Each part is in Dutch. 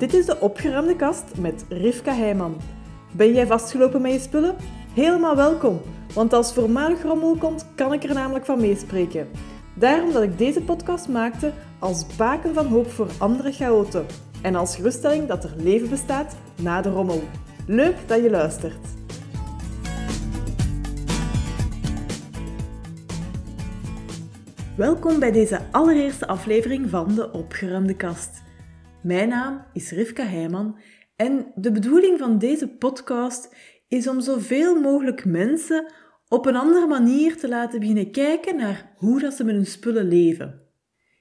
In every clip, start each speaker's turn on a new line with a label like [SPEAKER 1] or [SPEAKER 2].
[SPEAKER 1] Dit is de opgeruimde kast met Rivka Heijman. Ben jij vastgelopen met je spullen? Helemaal welkom, want als voormalig rommel komt, kan ik er namelijk van meespreken. Daarom dat ik deze podcast maakte als baken van hoop voor andere chaoten en als geruststelling dat er leven bestaat na de rommel. Leuk dat je luistert. Welkom bij deze allereerste aflevering van de Opgeruimde Kast. Mijn naam is Rivka Heijman en de bedoeling van deze podcast is om zoveel mogelijk mensen op een andere manier te laten beginnen kijken naar hoe dat ze met hun spullen leven.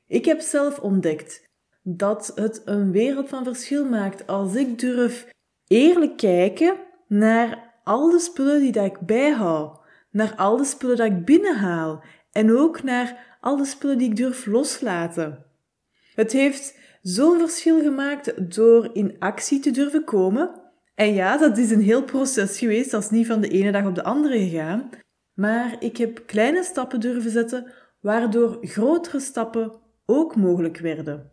[SPEAKER 1] Ik heb zelf ontdekt dat het een wereld van verschil maakt als ik durf eerlijk kijken naar al de spullen die dat ik bijhoud, naar al de spullen dat ik binnenhaal en ook naar al de spullen die ik durf loslaten. Het heeft zo'n verschil gemaakt door in actie te durven komen. En ja, dat is een heel proces geweest, dat is niet van de ene dag op de andere gegaan. Maar ik heb kleine stappen durven zetten, waardoor grotere stappen ook mogelijk werden.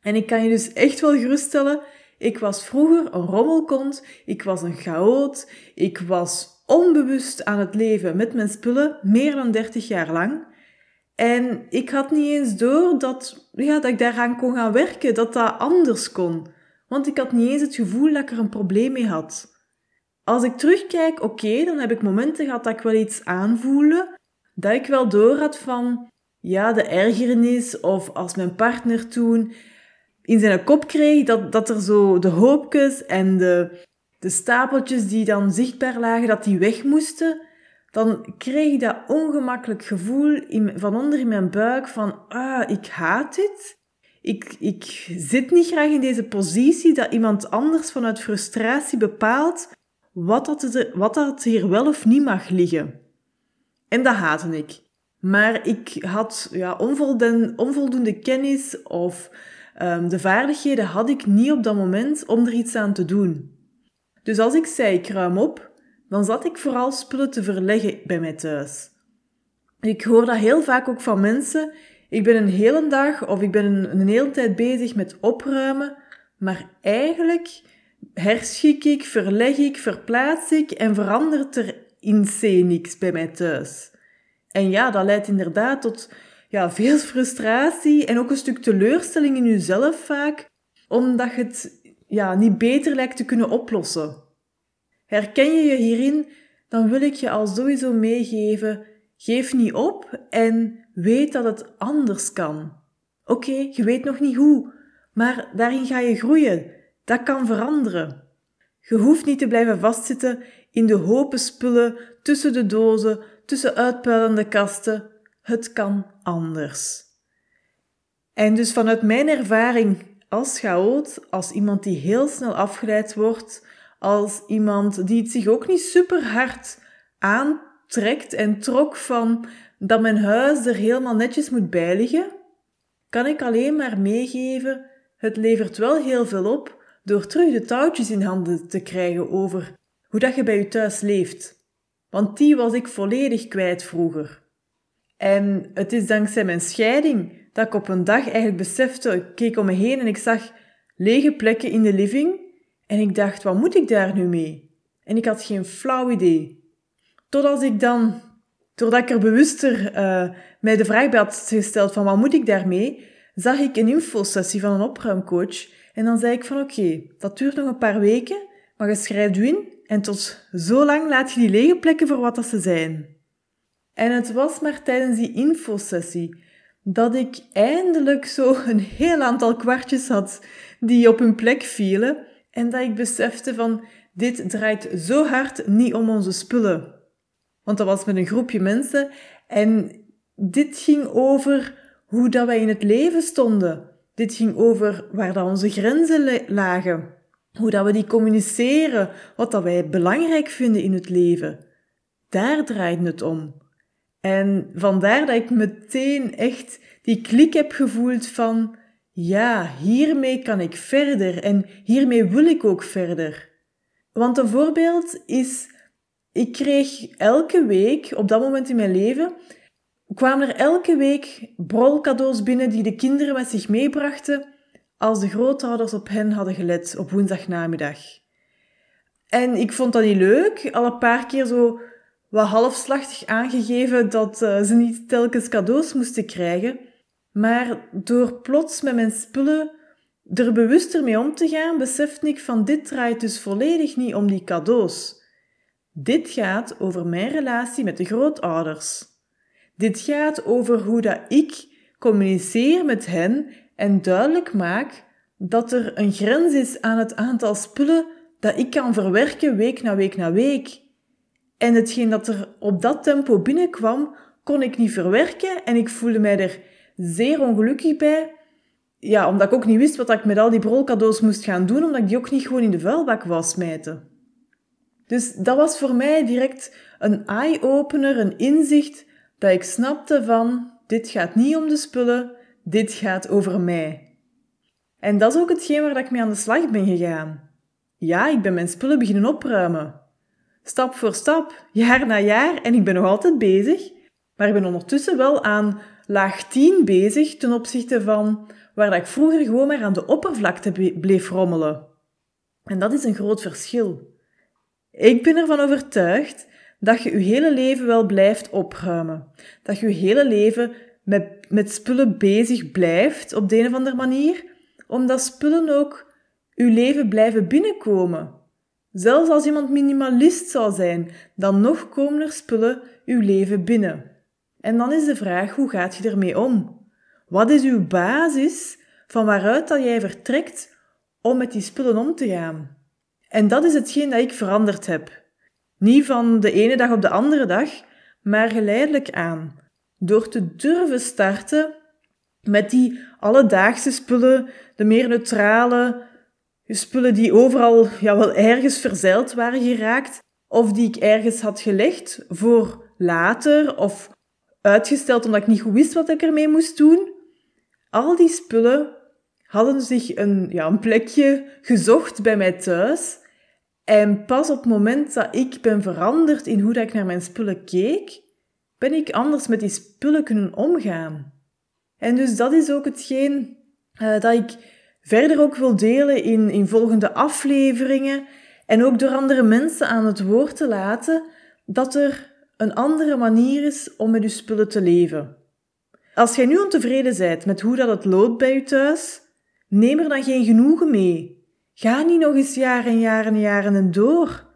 [SPEAKER 1] En ik kan je dus echt wel geruststellen, ik was vroeger een rommelkont, ik was een chaot, ik was onbewust aan het leven met mijn spullen, meer dan 30 jaar lang. En ik had niet eens door dat, ja, dat ik daaraan kon gaan werken, dat dat anders kon. Want ik had niet eens het gevoel dat ik er een probleem mee had. Als ik terugkijk, oké, dan heb ik momenten gehad dat ik wel iets aanvoelde, dat ik wel door had van, ja, de ergernis, of als mijn partner toen in zijn kop kreeg, dat, dat er zo de hoopjes en de, de stapeltjes die dan zichtbaar lagen, dat die weg moesten dan kreeg ik dat ongemakkelijk gevoel in, van onder in mijn buik van, ah, ik haat dit. Ik, ik zit niet graag in deze positie dat iemand anders vanuit frustratie bepaalt wat dat, er, wat dat hier wel of niet mag liggen. En dat haatte ik. Maar ik had ja, onvoldoende, onvoldoende kennis of um, de vaardigheden had ik niet op dat moment om er iets aan te doen. Dus als ik zei, ik ruim op, dan zat ik vooral spullen te verleggen bij mij thuis. Ik hoor dat heel vaak ook van mensen. Ik ben een hele dag of ik ben een, een hele tijd bezig met opruimen, maar eigenlijk herschik ik, verleg ik, verplaats ik en verandert er in C niks bij mij thuis. En ja, dat leidt inderdaad tot ja, veel frustratie en ook een stuk teleurstelling in jezelf vaak, omdat je het ja, niet beter lijkt te kunnen oplossen. Herken je je hierin, dan wil ik je al sowieso meegeven, geef niet op en weet dat het anders kan. Oké, je weet nog niet hoe, maar daarin ga je groeien. Dat kan veranderen. Je hoeft niet te blijven vastzitten in de hopen spullen tussen de dozen, tussen uitpuilende kasten. Het kan anders. En dus vanuit mijn ervaring als chaot, als iemand die heel snel afgeleid wordt, als iemand die het zich ook niet super hard aantrekt en trok van dat mijn huis er helemaal netjes moet bijliggen, kan ik alleen maar meegeven, het levert wel heel veel op door terug de touwtjes in handen te krijgen over hoe dat je bij je thuis leeft. Want die was ik volledig kwijt vroeger. En het is dankzij mijn scheiding dat ik op een dag eigenlijk besefte, ik keek om me heen en ik zag lege plekken in de living en ik dacht, wat moet ik daar nu mee? En ik had geen flauw idee. Totdat ik dan, doordat ik er bewuster uh, mij de vraag bij had gesteld van wat moet ik daarmee, zag ik een infosessie van een opruimcoach. En dan zei ik van oké, dat duurt nog een paar weken, maar je schrijft u in en tot zo lang laat je die lege plekken voor wat dat ze zijn. En het was maar tijdens die infosessie dat ik eindelijk zo een heel aantal kwartjes had die op hun plek vielen en dat ik besefte van, dit draait zo hard niet om onze spullen. Want dat was met een groepje mensen en dit ging over hoe dat wij in het leven stonden. Dit ging over waar dat onze grenzen lagen. Hoe dat we die communiceren, wat dat wij belangrijk vinden in het leven. Daar draait het om. En vandaar dat ik meteen echt die klik heb gevoeld van ja, hiermee kan ik verder en hiermee wil ik ook verder. Want een voorbeeld is, ik kreeg elke week, op dat moment in mijn leven, kwamen er elke week brolcadeaus binnen die de kinderen met zich meebrachten als de grootouders op hen hadden gelet op woensdagnamiddag. En ik vond dat niet leuk, al een paar keer zo wat halfslachtig aangegeven dat uh, ze niet telkens cadeaus moesten krijgen. Maar door plots met mijn spullen er bewuster mee om te gaan, besefte ik van dit draait dus volledig niet om die cadeaus. Dit gaat over mijn relatie met de grootouders. Dit gaat over hoe dat ik communiceer met hen en duidelijk maak dat er een grens is aan het aantal spullen dat ik kan verwerken week na week na week. En hetgeen dat er op dat tempo binnenkwam, kon ik niet verwerken en ik voelde mij er zeer ongelukkig bij. Ja, omdat ik ook niet wist wat ik met al die brolcadeaus moest gaan doen, omdat ik die ook niet gewoon in de vuilbak wou smijten. Dus dat was voor mij direct een eye-opener, een inzicht, dat ik snapte van, dit gaat niet om de spullen, dit gaat over mij. En dat is ook hetgeen waar ik mee aan de slag ben gegaan. Ja, ik ben mijn spullen beginnen opruimen. Stap voor stap, jaar na jaar, en ik ben nog altijd bezig, maar ik ben ondertussen wel aan laag 10 bezig ten opzichte van waar ik vroeger gewoon maar aan de oppervlakte bleef rommelen. En dat is een groot verschil. Ik ben ervan overtuigd dat je je hele leven wel blijft opruimen. Dat je je hele leven met, met spullen bezig blijft op de een of andere manier, omdat spullen ook je leven blijven binnenkomen. Zelfs als iemand minimalist zou zijn, dan nog komen er spullen uw leven binnen. En dan is de vraag, hoe gaat je ermee om? Wat is uw basis van waaruit dat jij vertrekt om met die spullen om te gaan? En dat is hetgeen dat ik veranderd heb. Niet van de ene dag op de andere dag, maar geleidelijk aan. Door te durven starten met die alledaagse spullen, de meer neutrale spullen die overal ja, wel ergens verzeild waren geraakt, of die ik ergens had gelegd voor later, of uitgesteld omdat ik niet goed wist wat ik ermee moest doen. Al die spullen hadden zich een, ja, een plekje gezocht bij mij thuis en pas op het moment dat ik ben veranderd in hoe dat ik naar mijn spullen keek, ben ik anders met die spullen kunnen omgaan. En dus dat is ook hetgeen uh, dat ik verder ook wil delen in, in volgende afleveringen en ook door andere mensen aan het woord te laten dat er een andere manier is om met je spullen te leven. Als jij nu ontevreden bent met hoe dat het loopt bij je thuis, neem er dan geen genoegen mee. Ga niet nog eens jaren en jaren en jaren en door.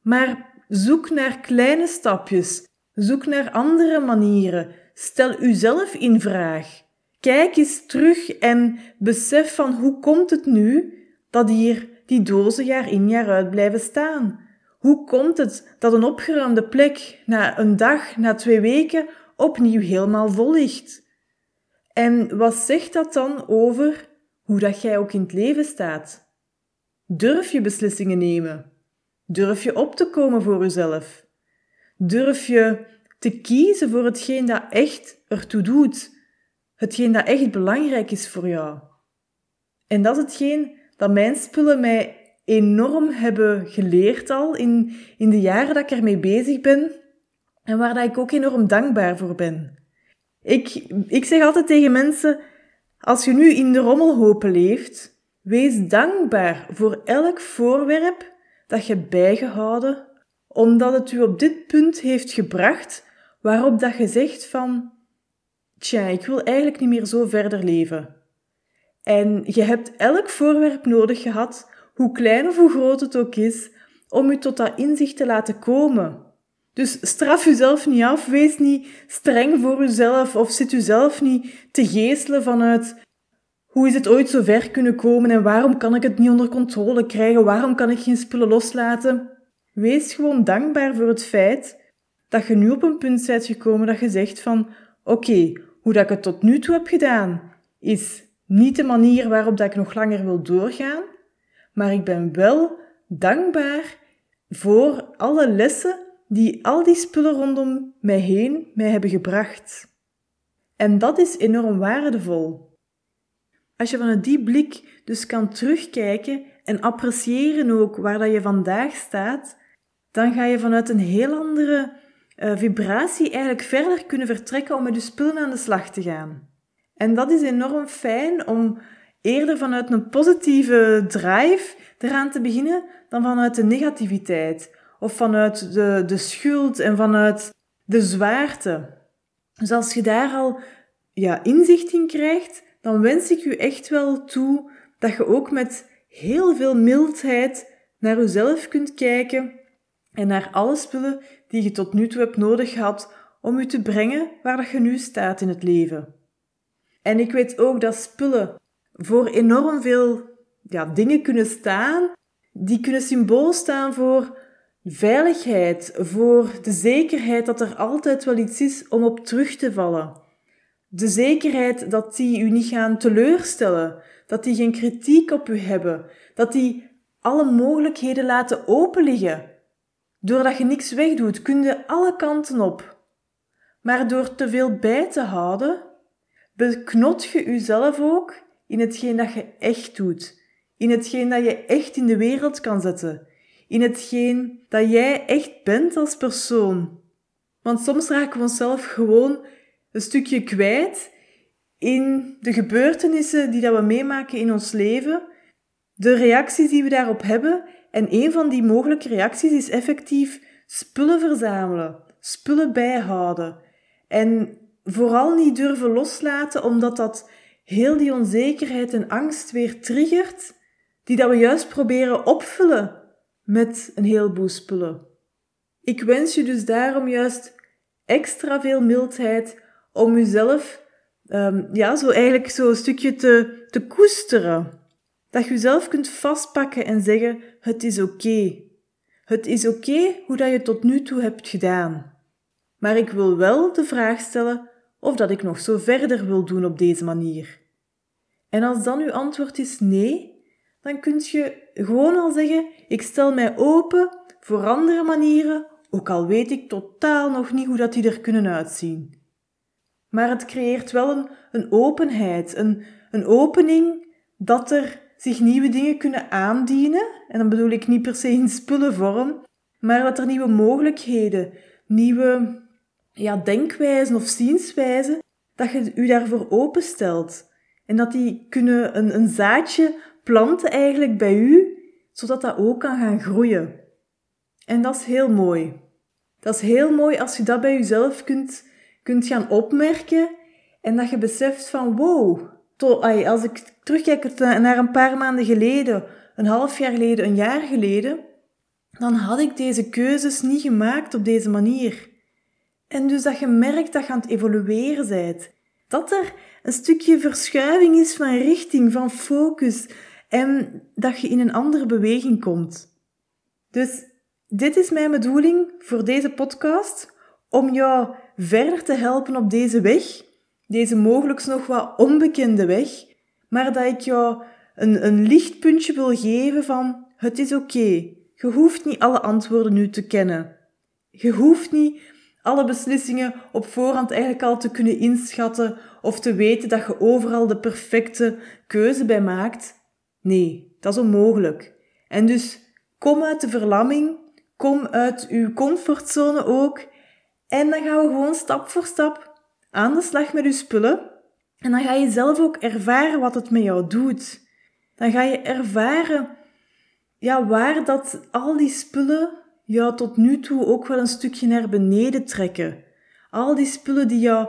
[SPEAKER 1] Maar zoek naar kleine stapjes. Zoek naar andere manieren. Stel uzelf in vraag. Kijk eens terug en besef van hoe komt het nu dat hier die dozen jaar in jaar uit blijven staan? Hoe komt het dat een opgeruimde plek na een dag, na twee weken opnieuw helemaal vol ligt? En wat zegt dat dan over hoe dat jij ook in het leven staat? Durf je beslissingen nemen? Durf je op te komen voor jezelf? Durf je te kiezen voor hetgeen dat echt ertoe doet? Hetgeen dat echt belangrijk is voor jou? En dat is hetgeen dat mijn spullen mij enorm hebben geleerd al in, in de jaren dat ik ermee bezig ben en waar dat ik ook enorm dankbaar voor ben. Ik, ik zeg altijd tegen mensen, als je nu in de rommelhopen leeft, Wees dankbaar voor elk voorwerp dat je bijgehouden, omdat het u op dit punt heeft gebracht waarop dat je zegt van, tja, ik wil eigenlijk niet meer zo verder leven. En je hebt elk voorwerp nodig gehad, hoe klein of hoe groot het ook is, om u tot dat inzicht te laten komen. Dus straf uzelf niet af, wees niet streng voor uzelf of zit uzelf niet te geestelen vanuit hoe is het ooit zo ver kunnen komen en waarom kan ik het niet onder controle krijgen? Waarom kan ik geen spullen loslaten? Wees gewoon dankbaar voor het feit dat je nu op een punt bent gekomen dat je zegt van oké, hoe dat ik het tot nu toe heb gedaan, is niet de manier waarop dat ik nog langer wil doorgaan, maar ik ben wel dankbaar voor alle lessen die al die spullen rondom mij heen mij hebben gebracht. En dat is enorm waardevol. Als je vanuit die blik dus kan terugkijken en appreciëren ook waar dat je vandaag staat, dan ga je vanuit een heel andere uh, vibratie eigenlijk verder kunnen vertrekken om met je spullen aan de slag te gaan. En dat is enorm fijn om eerder vanuit een positieve drive eraan te beginnen dan vanuit de negativiteit of vanuit de, de schuld en vanuit de zwaarte. Dus als je daar al ja, inzicht in krijgt, dan wens ik u echt wel toe dat je ook met heel veel mildheid naar jezelf kunt kijken en naar alle spullen die je tot nu toe hebt nodig gehad om u te brengen waar dat je nu staat in het leven. En ik weet ook dat spullen voor enorm veel ja, dingen kunnen staan. Die kunnen symbool staan voor veiligheid, voor de zekerheid dat er altijd wel iets is om op terug te vallen. De zekerheid dat die u niet gaan teleurstellen, dat die geen kritiek op u hebben, dat die alle mogelijkheden laten openliggen. Doordat je niks wegdoet, kun je alle kanten op. Maar door te veel bij te houden, beknot je jezelf ook in hetgeen dat je echt doet, in hetgeen dat je echt in de wereld kan zetten, in hetgeen dat jij echt bent als persoon. Want soms raken we onszelf gewoon een stukje kwijt in de gebeurtenissen die dat we meemaken in ons leven, de reacties die we daarop hebben. En een van die mogelijke reacties is effectief spullen verzamelen, spullen bijhouden. En vooral niet durven loslaten, omdat dat heel die onzekerheid en angst weer triggert, die dat we juist proberen opvullen met een heleboel spullen. Ik wens je dus daarom juist extra veel mildheid om jezelf, um, ja, zo eigenlijk zo een stukje te, te koesteren. Dat je jezelf kunt vastpakken en zeggen, het is oké. Het is oké hoe dat je tot nu toe hebt gedaan. Maar ik wil wel de vraag stellen of dat ik nog zo verder wil doen op deze manier. En als dan uw antwoord is nee, dan kunt je gewoon al zeggen: ik stel mij open voor andere manieren, ook al weet ik totaal nog niet hoe dat die er kunnen uitzien. Maar het creëert wel een, een openheid, een, een opening dat er zich nieuwe dingen kunnen aandienen. En dan bedoel ik niet per se in spullenvorm, maar dat er nieuwe mogelijkheden, nieuwe ja, denkwijzen of zienswijzen, dat je u daarvoor openstelt. En dat die kunnen een, een zaadje planten eigenlijk bij u, zodat dat ook kan gaan groeien. En dat is heel mooi. Dat is heel mooi als je dat bij jezelf kunt, kunt gaan opmerken en dat je beseft van wow, als ik terugkijk naar een paar maanden geleden, een half jaar geleden, een jaar geleden, dan had ik deze keuzes niet gemaakt op deze manier. En dus dat je merkt dat je aan het evolueren bent. Dat er een stukje verschuiving is van richting, van focus. En dat je in een andere beweging komt. Dus dit is mijn bedoeling voor deze podcast. Om jou verder te helpen op deze weg. Deze mogelijk nog wat onbekende weg. Maar dat ik jou een, een lichtpuntje wil geven van het is oké. Je hoeft niet alle antwoorden nu te kennen. Je hoeft niet alle beslissingen op voorhand eigenlijk al te kunnen inschatten of te weten dat je overal de perfecte keuze bij maakt. Nee, dat is onmogelijk. En dus kom uit de verlamming, kom uit uw comfortzone ook en dan gaan we gewoon stap voor stap aan de slag met uw spullen. En dan ga je zelf ook ervaren wat het met jou doet. Dan ga je ervaren ja, waar dat al die spullen jou tot nu toe ook wel een stukje naar beneden trekken. Al die spullen die jou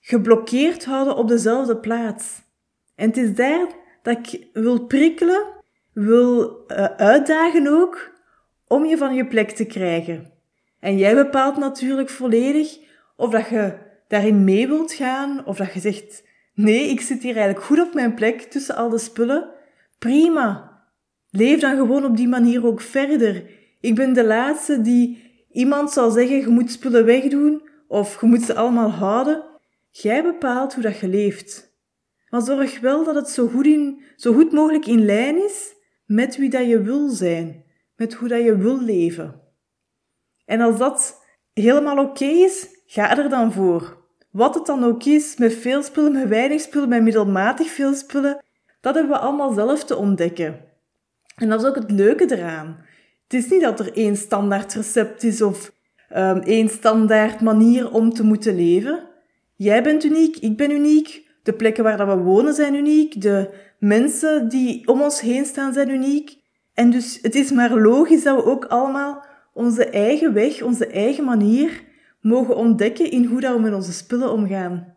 [SPEAKER 1] geblokkeerd houden op dezelfde plaats. En het is daar dat ik wil prikkelen, wil uh, uitdagen ook, om je van je plek te krijgen. En jij bepaalt natuurlijk volledig of dat je daarin mee wilt gaan, of dat je zegt, nee, ik zit hier eigenlijk goed op mijn plek tussen al de spullen. Prima. Leef dan gewoon op die manier ook verder. Ik ben de laatste die iemand zal zeggen, je moet spullen wegdoen, of je moet ze allemaal houden. Jij bepaalt hoe dat je leeft. Maar zorg wel dat het zo goed, in, zo goed mogelijk in lijn is met wie dat je wil zijn, met hoe dat je wil leven. En als dat helemaal oké is, ga er dan voor. Wat het dan ook is, met veel spullen, met weinig spullen, met middelmatig veel spullen, dat hebben we allemaal zelf te ontdekken. En dat is ook het leuke eraan. Het is niet dat er één standaard recept is of um, één standaard manier om te moeten leven. Jij bent uniek, ik ben uniek. De plekken waar dat we wonen zijn uniek. De mensen die om ons heen staan zijn uniek. En dus het is maar logisch dat we ook allemaal onze eigen weg, onze eigen manier mogen ontdekken in hoe dat we met onze spullen omgaan.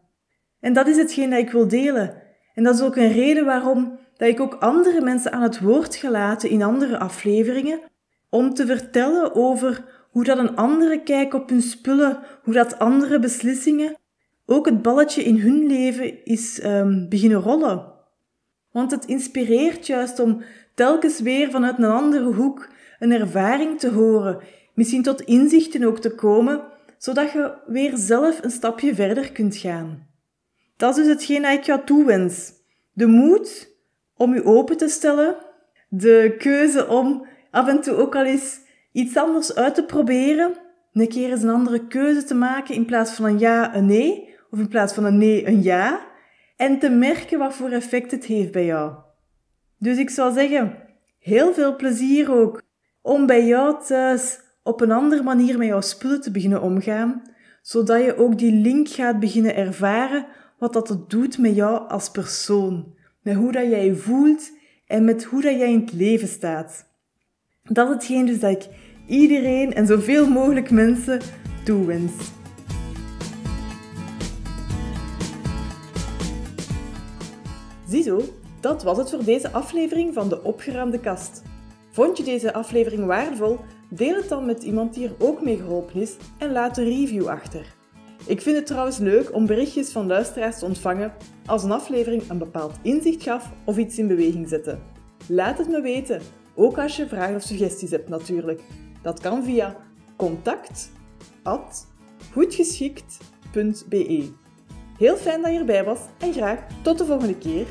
[SPEAKER 1] En dat is hetgeen dat ik wil delen. En dat is ook een reden waarom dat ik ook andere mensen aan het woord gelaten in andere afleveringen, om te vertellen over hoe dat een andere kijk op hun spullen, hoe dat andere beslissingen ook het balletje in hun leven is um, beginnen rollen. Want het inspireert juist om telkens weer vanuit een andere hoek een ervaring te horen, misschien tot inzichten ook te komen, zodat je weer zelf een stapje verder kunt gaan. Dat is dus hetgeen dat ik jou toewens. De moed om je open te stellen, de keuze om af en toe ook al eens iets anders uit te proberen, een keer eens een andere keuze te maken in plaats van een ja, een nee, of in plaats van een nee, een ja, en te merken wat voor effect het heeft bij jou. Dus ik zou zeggen, heel veel plezier ook om bij jou thuis op een andere manier met jouw spullen te beginnen omgaan, zodat je ook die link gaat beginnen ervaren wat dat het doet met jou als persoon, met hoe dat jij je voelt en met hoe dat jij in het leven staat. Dat is hetgeen dus dat ik iedereen en zoveel mogelijk mensen toewens. Ziezo, dat was het voor deze aflevering van de Opgeruimde Kast. Vond je deze aflevering waardevol? Deel het dan met iemand die er ook mee geholpen is en laat een review achter. Ik vind het trouwens leuk om berichtjes van luisteraars te ontvangen als een aflevering een bepaald inzicht gaf of iets in beweging zette. Laat het me weten, ook als je vragen of suggesties hebt natuurlijk. Dat kan via contact@goedgeschikt.be. Heel fijn dat je erbij was en graag tot de volgende keer.